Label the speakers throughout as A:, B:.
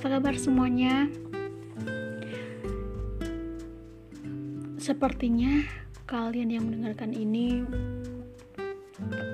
A: Apa kabar semuanya? Sepertinya kalian yang mendengarkan ini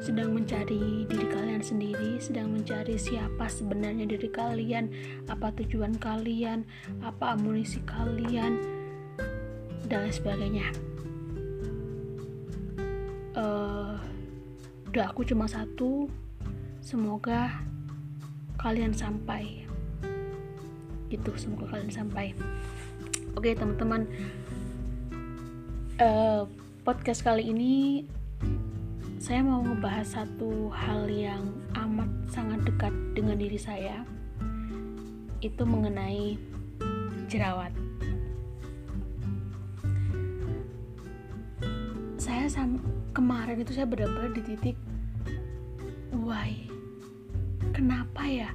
A: sedang mencari diri kalian sendiri, sedang mencari siapa sebenarnya diri kalian, apa tujuan kalian, apa amunisi kalian, dan lain sebagainya. Uh, doa aku cuma satu, semoga kalian sampai gitu. Semoga kalian sampai. Oke teman-teman. Uh, podcast kali ini saya mau ngebahas satu hal yang amat sangat dekat dengan diri saya. Itu mengenai jerawat. Saya sam kemarin itu saya benar-benar di titik why? Kenapa ya?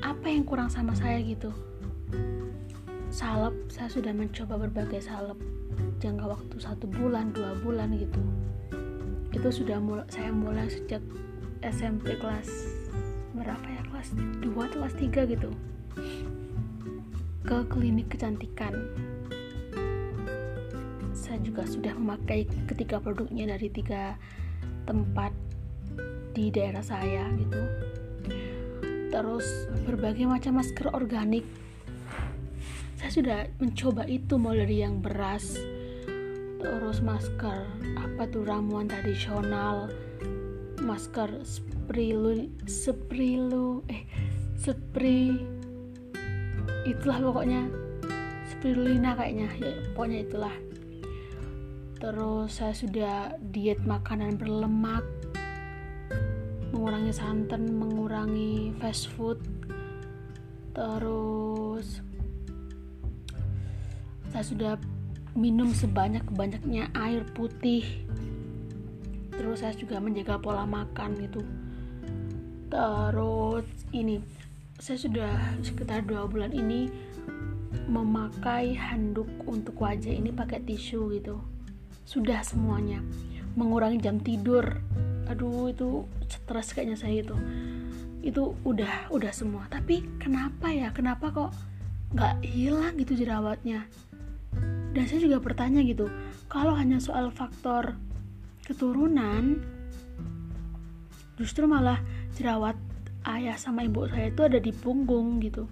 A: Apa yang kurang sama saya? gitu salep saya sudah mencoba berbagai salep. Jangka waktu satu bulan dua bulan gitu. Itu sudah mulai saya mulai sejak SMP kelas berapa ya? Kelas 2 atau kelas 3 gitu. Ke klinik kecantikan. Saya juga sudah memakai ketiga produknya dari tiga tempat di daerah saya gitu. Terus berbagai macam masker organik saya sudah mencoba itu mulai dari yang beras terus masker apa tuh ramuan tradisional masker sprilu sprilu eh spri itulah pokoknya spirulina kayaknya ya pokoknya itulah. Terus saya sudah diet makanan berlemak mengurangi santan mengurangi fast food terus saya sudah minum sebanyak-banyaknya air putih. Terus saya juga menjaga pola makan gitu. Terus ini saya sudah sekitar dua bulan ini memakai handuk untuk wajah ini pakai tisu gitu. Sudah semuanya. Mengurangi jam tidur. Aduh itu stres kayaknya saya itu. Itu udah udah semua. Tapi kenapa ya? Kenapa kok nggak hilang gitu jerawatnya dan saya juga bertanya gitu kalau hanya soal faktor keturunan justru malah jerawat ayah sama ibu saya itu ada di punggung gitu.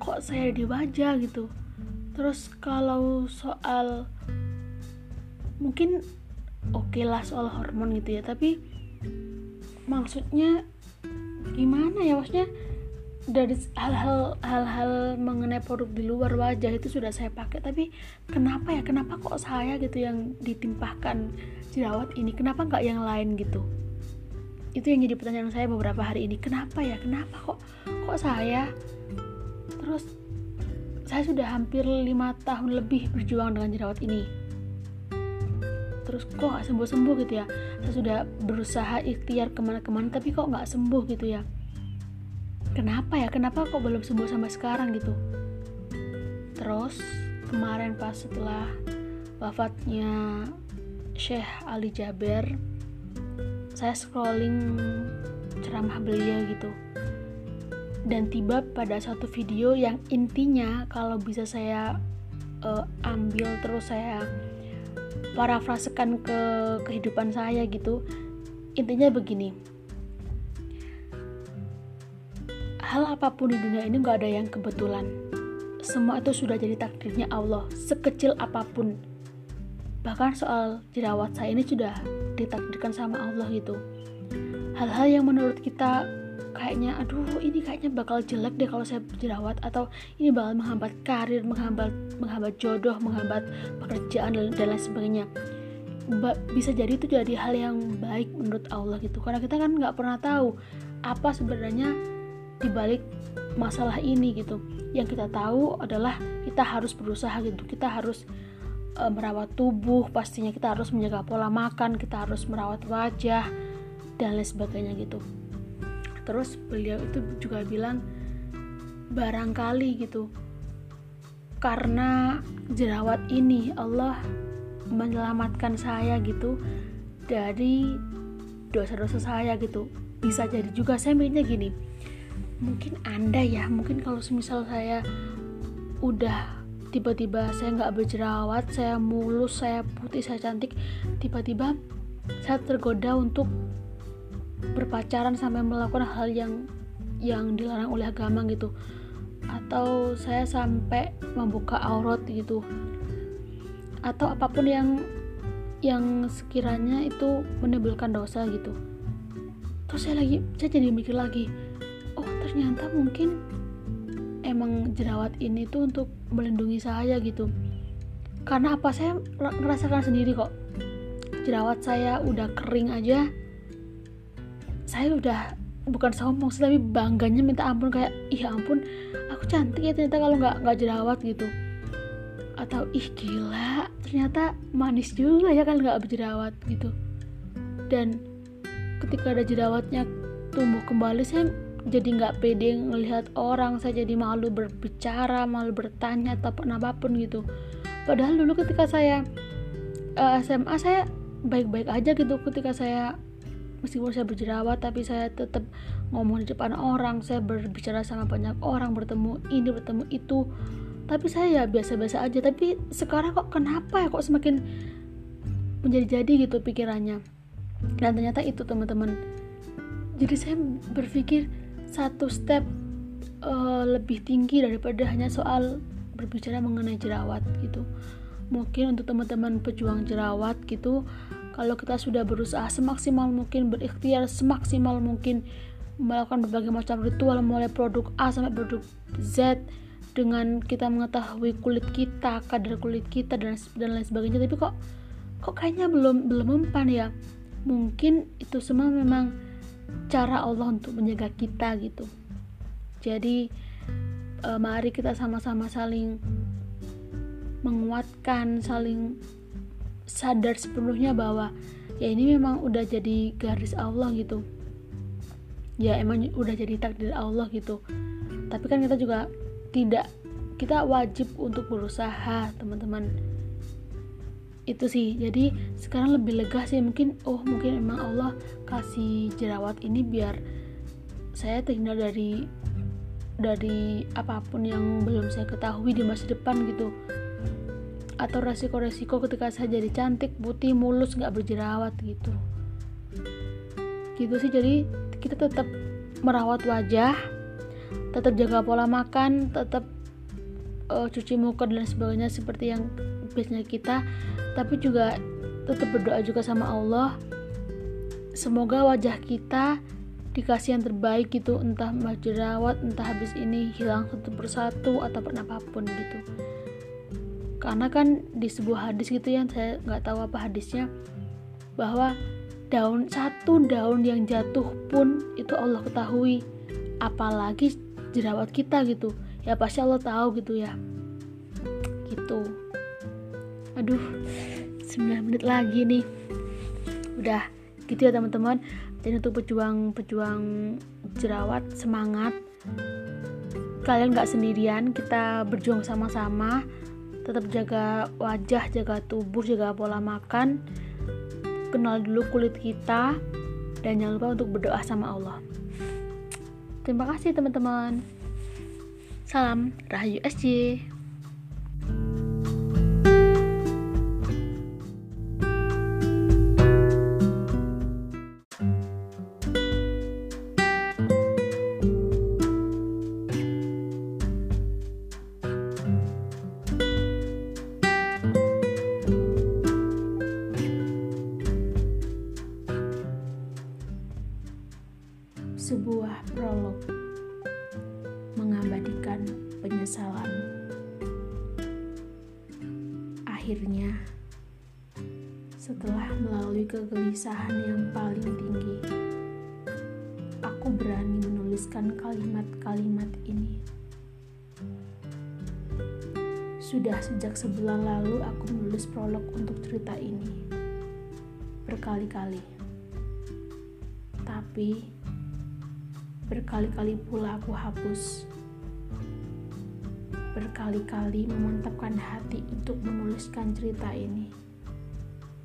A: Kok saya di wajah gitu? Terus kalau soal mungkin oke okay lah soal hormon gitu ya tapi maksudnya gimana ya? Maksudnya dari hal-hal hal-hal mengenai produk di luar wajah itu sudah saya pakai. Tapi kenapa ya? Kenapa kok saya gitu yang ditimpahkan jerawat ini? Kenapa nggak yang lain gitu? Itu yang jadi pertanyaan saya beberapa hari ini. Kenapa ya? Kenapa kok kok saya? Terus saya sudah hampir lima tahun lebih berjuang dengan jerawat ini. Terus kok nggak sembuh sembuh gitu ya? Saya sudah berusaha ikhtiar ke mana-kemana tapi kok nggak sembuh gitu ya kenapa ya? Kenapa kok belum sembuh sampai sekarang gitu? Terus kemarin pas setelah wafatnya Syekh Ali Jaber saya scrolling ceramah beliau gitu. Dan tiba pada satu video yang intinya kalau bisa saya uh, ambil terus saya parafrasekan ke kehidupan saya gitu intinya begini hal apa pun di dunia ini gak ada yang kebetulan. Semua itu sudah jadi takdirnya Allah sekecil apa pun. Bahkan soal jerawat saya ini sudah ditakdirkan sama Allah gitu. Hal-hal yang menurut kita kayaknya aduh ini kayaknya bakal jelek deh kalau saya jerawat atau ini bakal menghambat karir menghambat menghambat jodoh menghambat pekerjaan dan, dan lain sebagainya. Ba bisa jadi itu jadi hal yang baik menurut Allah gitu. Karena kita kan nggak pernah tahu apa sebenarnya dibalik masalah ini gitu. Yang kita tahu adalah kita harus berusaha gitu. Kita harus e, merawat tubuh pastinya kita harus menjaga pola makan kita harus merawat wajah dan lain sebagainya gitu. Terus beliau itu juga bilang barangkali gitu karena jerawat ini Allah menyelamatkan saya gitu dari dosa-dosa saya gitu. Bisa jadi juga saya mikirnya gini mungkin anda ya mungkin kalau semisal saya udah tiba-tiba saya nggak berjerawat saya mulus saya putih saya cantik tiba-tiba saya tergoda untuk berpacaran sampai melakukan hal yang yang dilarang oleh agama gitu. Atau saya sampai membuka aurat gitu. Atau apa pun yang yang sekiranya itu menimbulkan dosa gitu. Terus saya lagi saya jadi mikir lagi ternyata mungkin emang jerawat ini tuh untuk melindungi saya gitu. Karena apa? Saya ngerasakan sendiri kok. Jerawat saya udah kering aja. Saya udah bukan sombong sih tapi bangganya minta ampun kayak ih ampun aku cantik ya ternyata kalau nggak nggak jerawat gitu. Atau ih gila ternyata manis juga ya kan nggak berjerawat gitu. Dan ketika ada jerawatnya tumbuh kembali saya jadi nggak pede ngelihat orang saya jadi malu berbicara malu bertanya atau apa pun gitu. Padahal dulu ketika saya uh, eh, SMA saya baik-baik aja gitu. Ketika saya meskipun saya berjerawat tapi saya tetap ngomong di depan orang saya berbicara sama banyak orang bertemu ini bertemu itu. Tapi saya ya biasa-biasa aja. Tapi sekarang kok kenapa ya kok semakin menjadi-jadi gitu pikirannya? Dan ternyata itu teman-teman. Jadi saya berpikir satu step uh, lebih tinggi daripada hanya soal berbicara mengenai jerawat gitu. Mungkin untuk teman-teman pejuang jerawat gitu kalau kita sudah berusaha semaksimal mungkin berikhtiar semaksimal mungkin melakukan berbagai macam ritual mulai produk A sampai produk Z dengan kita mengetahui kulit kita kadar kulit kita dan dan lain sebagainya. Tapi kok kok kayaknya belum belum mempan ya? Mungkin itu semua memang cara Allah untuk menjaga kita gitu. Jadi e, mari kita sama-sama saling menguatkan saling sadar sepenuhnya bahwa ya ini memang udah jadi garis Allah gitu. Ya emang udah jadi takdir Allah gitu. Tapi kan kita juga tidak kita wajib untuk berusaha teman-teman itu sih. Jadi sekarang lebih lega sih. Mungkin oh mungkin emang Allah kasih jerawat ini biar saya terhindar dari dari apa pun yang belum saya ketahui di masa depan gitu. Atau resiko-resiko ketika saya jadi cantik putih mulus nggak berjerawat gitu. Gitu sih. Jadi kita tetap merawat wajah tetap jaga pola makan tetap uh, cuci muka dan sebagainya seperti yang biasanya kita tapi juga tetap berdoa juga sama Allah. Semoga wajah kita dikasih yang terbaik gitu. Entah jerawat entah habis ini hilang satu persatu atau apa pun gitu. Karena kan di sebuah hadis gitu yang saya nggak tahu apa hadisnya bahwa daun satu daun yang jatuh pun itu Allah ketahui. Apalagi jerawat kita gitu. Ya pasti Allah tahu gitu ya. Gitu aduh 9 menit lagi nih. Udah gitu ya teman-teman. Jadi untuk pejuang-pejuang jerawat semangat. Kalian gak sendirian kita berjuang sama-sama. Tetap jaga wajah jaga tubuh jaga pola makan. Kenal dulu kulit kita. Dan jangan lupa untuk berdoa sama Allah. Terima kasih teman-teman. Salam Rahayu SJ
B: menuliskan kalimat-kalimat ini. Sudah sejak sebulan lalu aku menulis prolog untuk cerita ini. Berkali-kali. Tapi Berkali-kali pula aku hapus. Berkali-kali memantapkan hati untuk menuliskan cerita ini.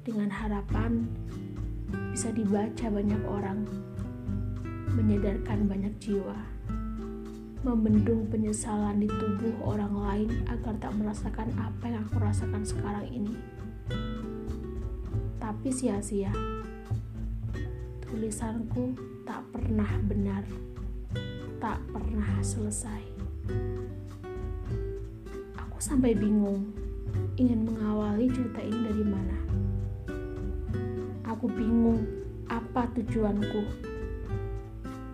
B: Dengan harapan bisa dibaca banyak orang, menyadarkan banyak jiwa. membendung penyesalan di tubuh orang lain agar tak merasakan apa yang aku rasakan sekarang ini. Tapi sia-sia. Tulisanku tak pernah benar, tak pernah selesai. Aku sampai bingung ingin mengawali cerita ini dari mana. Aku bingung apa tujuanku.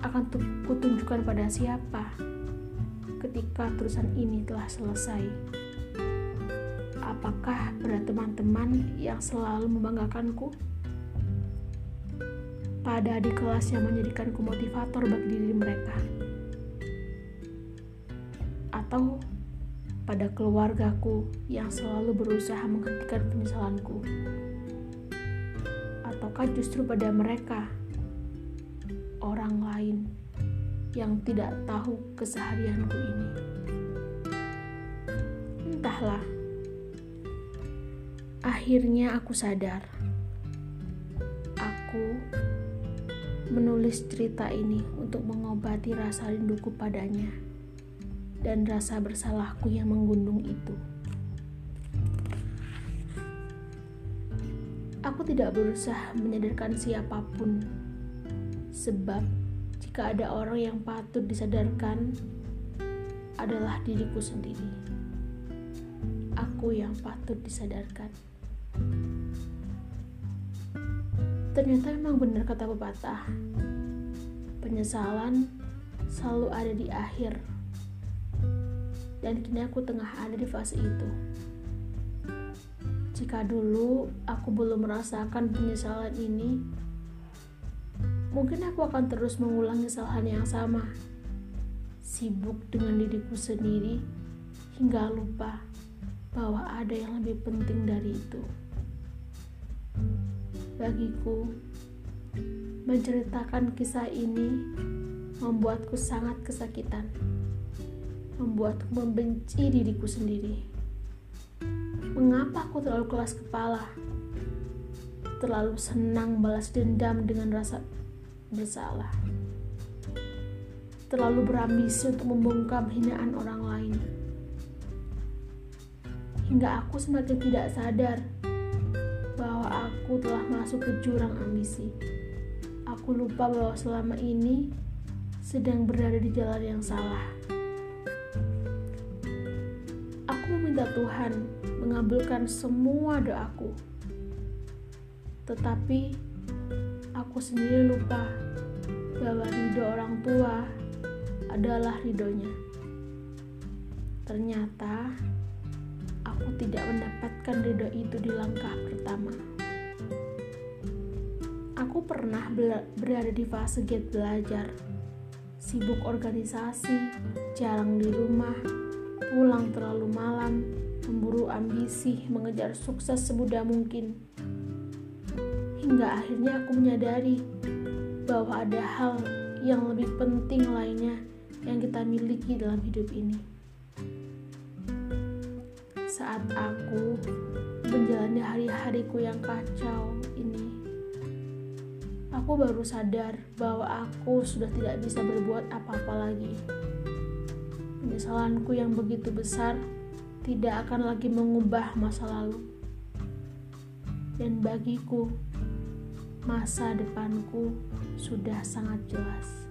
B: Akan kutunjukkan pada siapa ketika tulisan ini telah selesai. Apakah pada teman-teman yang selalu membanggakanku? Pada adik kelas yang menjadikanku motivator bagi diri mereka? Atau pada keluargaku yang selalu berusaha menghentikan penyesalanku? Ataukah justru pada mereka, orang lain yang tidak tahu keseharianku ini. Entahlah, akhirnya aku sadar. Aku menulis cerita ini untuk mengobati rasa rinduku padanya dan rasa bersalahku yang menggundung itu. Aku tidak berusaha menyadarkan siapa pun, sebab jika ada orang yang patut disadarkan adalah diriku sendiri. Aku yang patut disadarkan. Ternyata memang benar kata pepatah. Penyesalan selalu ada di akhir. Dan kini aku tengah ada di fase itu. Jika dulu aku belum merasakan penyesalan ini, mungkin aku akan terus mengulangi kesalahan yang sama. Sibuk dengan diriku sendiri hingga lupa bahwa ada yang lebih penting dari itu. Bagiku, menceritakan kisah ini membuatku sangat kesakitan, membuatku membenci diriku sendiri. Mengapa aku terlalu keras kepala? Terlalu senang balas dendam dengan rasa bersalah. Terlalu berambisi untuk membungkam hinaan orang lain. Hingga aku semakin tidak sadar bahwa aku telah masuk ke jurang ambisi. Aku lupa bahwa selama ini sedang berada di jalan yang salah. Aku meminta Tuhan mengabulkan semua doaku. Tetapi aku sendiri lupa bahwa ridho orang tua adalah ridhonya. Ternyata aku tidak mendapatkan ridho itu di langkah pertama. Aku pernah berada di fase gate belajar, sibuk organisasi, jarang di rumah, pulang terlalu malam, memburu ambisi, mengejar sukses semudah mungkin hingga akhirnya aku menyadari bahwa ada hal yang lebih penting lainnya yang kita miliki dalam hidup ini. Saat aku menjalani hari-hariku yang kacau ini, aku baru sadar bahwa aku sudah tidak bisa berbuat apa-apa lagi. Penyesalanku yang begitu besar tidak akan lagi mengubah masa lalu. Dan bagiku, masa depanku sudah sangat jelas.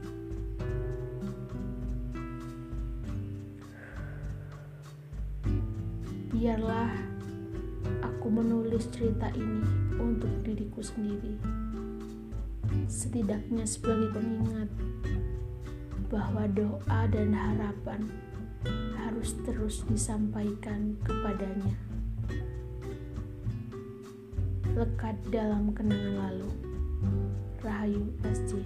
B: Biarlah aku menulis cerita ini untuk diriku sendiri. Setidaknya sebagai pengingat bahwa doa dan harapan harus terus disampaikan kepadanya. Lekat dalam kenangan lalu. Rahayu SJ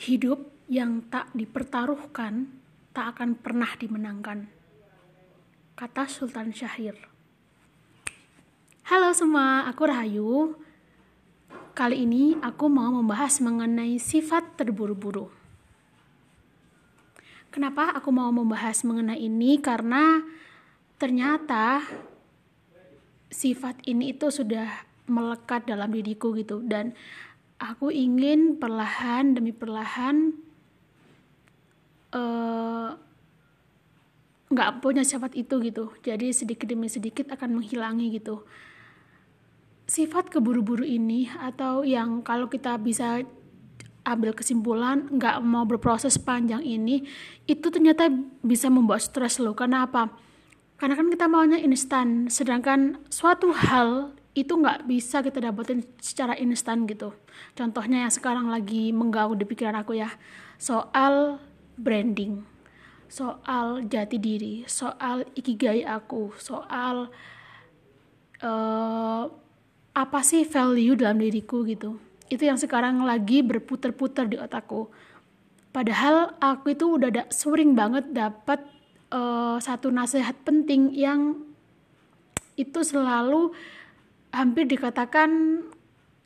A: Hidup yang tak dipertaruhkan tak akan pernah dimenangkan. Kata Sultan Syahir. Halo semua, aku Rahayu. Kali ini aku mau membahas mengenai sifat terburu-buru. Kenapa aku mau membahas mengenai ini? Karena ternyata sifat ini itu sudah melekat dalam diriku gitu. Dan aku ingin perlahan demi perlahan uh, nggak punya sifat itu gitu. Jadi sedikit demi sedikit akan menghilangi gitu. Sifat keburu-buru ini atau yang kalau kita bisa ambil kesimpulan nggak mau berproses panjang ini itu ternyata bisa membuat stres loh karena apa? Karena kan kita maunya instan. Sedangkan suatu hal itu nggak bisa kita dapetin secara instan gitu. Contohnya yang sekarang lagi mengganggu di pikiran aku ya. Soal branding. Soal jati diri, soal ikigai aku, soal uh, apa sih value dalam diriku gitu. Itu yang sekarang lagi berputar-putar di otakku. Padahal aku itu udah da sering banget dapat uh, satu nasihat penting yang itu selalu hampir dikatakan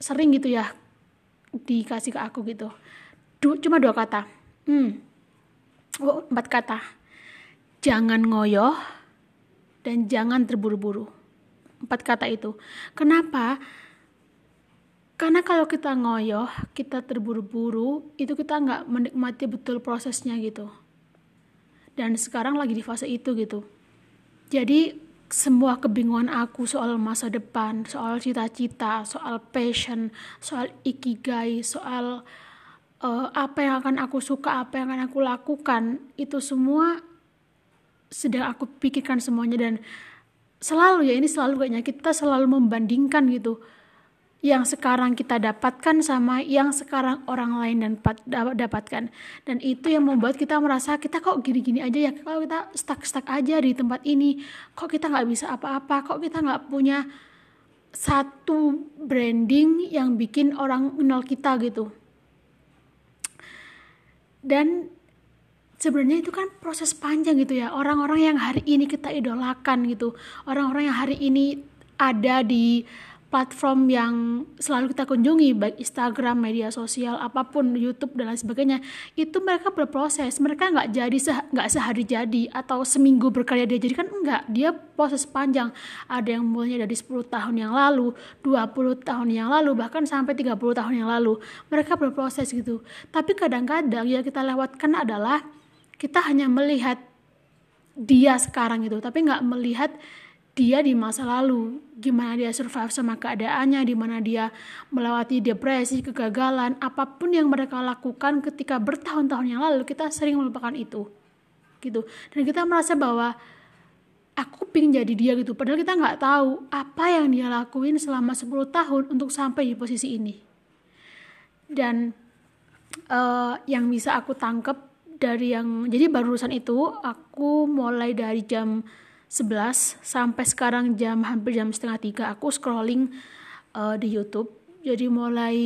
A: sering gitu ya dikasih ke aku gitu. Du cuma dua kata. Hmm, oh, empat kata jangan ngoyoh dan jangan terburu-buru empat kata itu kenapa karena kalau kita ngoyoh kita terburu-buru itu kita nggak menikmati betul prosesnya gitu. Dan sekarang lagi di fase itu gitu. Jadi semua kebingungan aku soal masa depan, soal cita-cita, soal passion, soal ikigai, soal uh, apa yang akan aku suka, apa yang akan aku lakukan, itu semua sedang aku pikirkan semuanya. Dan selalu ya ini selalu kayaknya kita selalu membandingkan gitu yang sekarang kita dapatkan sama yang sekarang orang lain dan dapatkan. Dan itu yang membuat kita merasa kita kok gini-gini aja ya? Kalau kita stuck-stuck aja di tempat ini? Kok kita nggak bisa apa-apa? Kok kita nggak punya satu branding yang bikin orang kenal kita gitu. Dan sebenarnya itu kan proses panjang gitu ya. Orang-orang yang hari ini kita idolakan gitu. Orang-orang yang hari ini ada di platform yang selalu kita kunjungi baik Instagram, media sosial, apa pun YouTube dan lain sebagainya itu mereka berproses. Mereka nggak jadi nggak se sehari jadi atau seminggu berkarya dia jadi kan enggak. Dia proses panjang. Ada yang mulainya dari 10 tahun yang lalu 20 tahun yang lalu bahkan sampai 30 tahun yang lalu. Mereka berproses gitu. Tapi kadang-kadang yang kita lewatkan adalah kita hanya melihat dia sekarang gitu tapi nggak melihat dia di masa lalu, gimana dia survive sama keadaannya, di mana dia melewati depresi, kegagalan, apa pun yang mereka lakukan ketika bertahun-tahun yang lalu, kita sering melupakan itu. Gitu. Dan kita merasa bahwa aku pingin jadi dia gitu, padahal kita nggak tahu apa yang dia lakuin selama 10 tahun untuk sampai di posisi ini. Dan uh, yang bisa aku tangkep dari yang, jadi barusan itu aku mulai dari jam 11 sampai sekarang jam hampir jam setengah tiga aku scrolling uh, di YouTube. Jadi mulai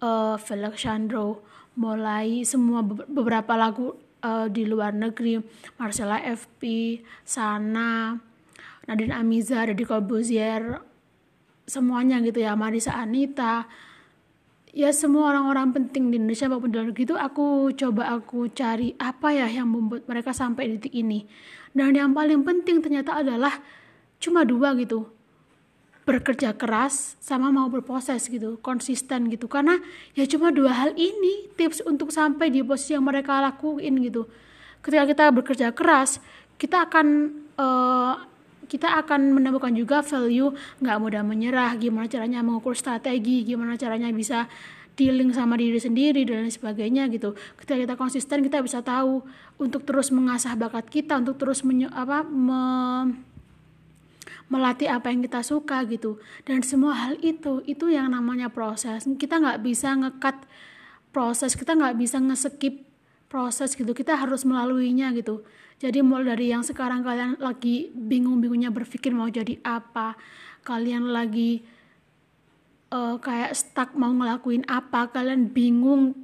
A: uh, Felix Chandro mulai semua beberapa lagu uh, di luar negeri. Marcella FP Sana Nadine Amiza Deddy Corbuzier semuanya gitu ya. Marisa Anita ya semua orang-orang penting di Indonesia maupun di luar negeri itu aku coba aku cari apa ya yang membuat mereka sampai di titik ini. Dan yang paling penting ternyata adalah cuma dua gitu. Bekerja keras sama mau berproses gitu konsisten gitu. Karena ya cuma dua hal ini tips untuk sampai di posisi yang mereka lakuin gitu. Ketika kita bekerja keras kita akan uh, kita akan menemukan juga value nggak mudah menyerah gimana caranya mengukur strategi gimana caranya bisa dealing sama diri sendiri dan sebagainya gitu. Ketika kita konsisten kita bisa tahu untuk terus mengasah bakat kita untuk terus menye, apa me, melatih apa yang kita suka gitu. Dan semua hal itu itu yang namanya proses. Kita nggak bisa ngekat proses kita nggak bisa ngeskip proses gitu. Kita harus melaluinya gitu. Jadi mulai dari yang sekarang kalian lagi bingung-bingungnya berpikir mau jadi apa kalian lagi uh, kayak stuck mau ngelakuin apa kalian bingung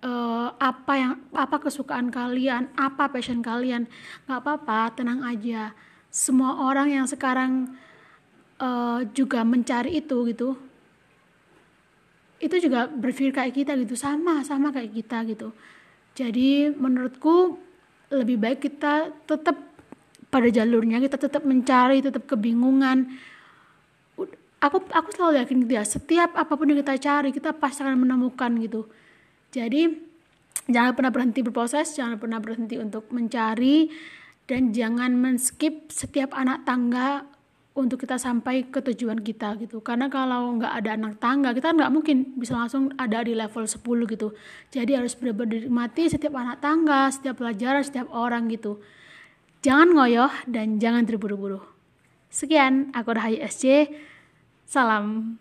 A: uh, apa yang apa kesukaan kalian apa passion kalian. Nggak apa-apa tenang aja. Semua orang yang sekarang uh, juga mencari itu gitu itu juga berpikir kayak kita gitu. Sama sama kayak kita gitu jadi menurutku lebih baik kita tetap pada jalurnya kita tetap mencari tetap kebingungan. Aku aku selalu yakin gitu ya setiap apa pun yang kita cari kita pasti akan menemukan gitu. Jadi jangan pernah berhenti berproses jangan pernah berhenti untuk mencari dan jangan men-skip setiap anak tangga untuk kita sampai ke tujuan kita gitu. Karena kalau nggak ada anak tangga kita nggak mungkin bisa langsung ada di level 10 gitu. Jadi harus benar-benar dinikmati setiap anak tangga setiap pelajaran setiap orang gitu. Jangan ngoyoh dan jangan terburu-buru. Sekian aku Rahayu SC salam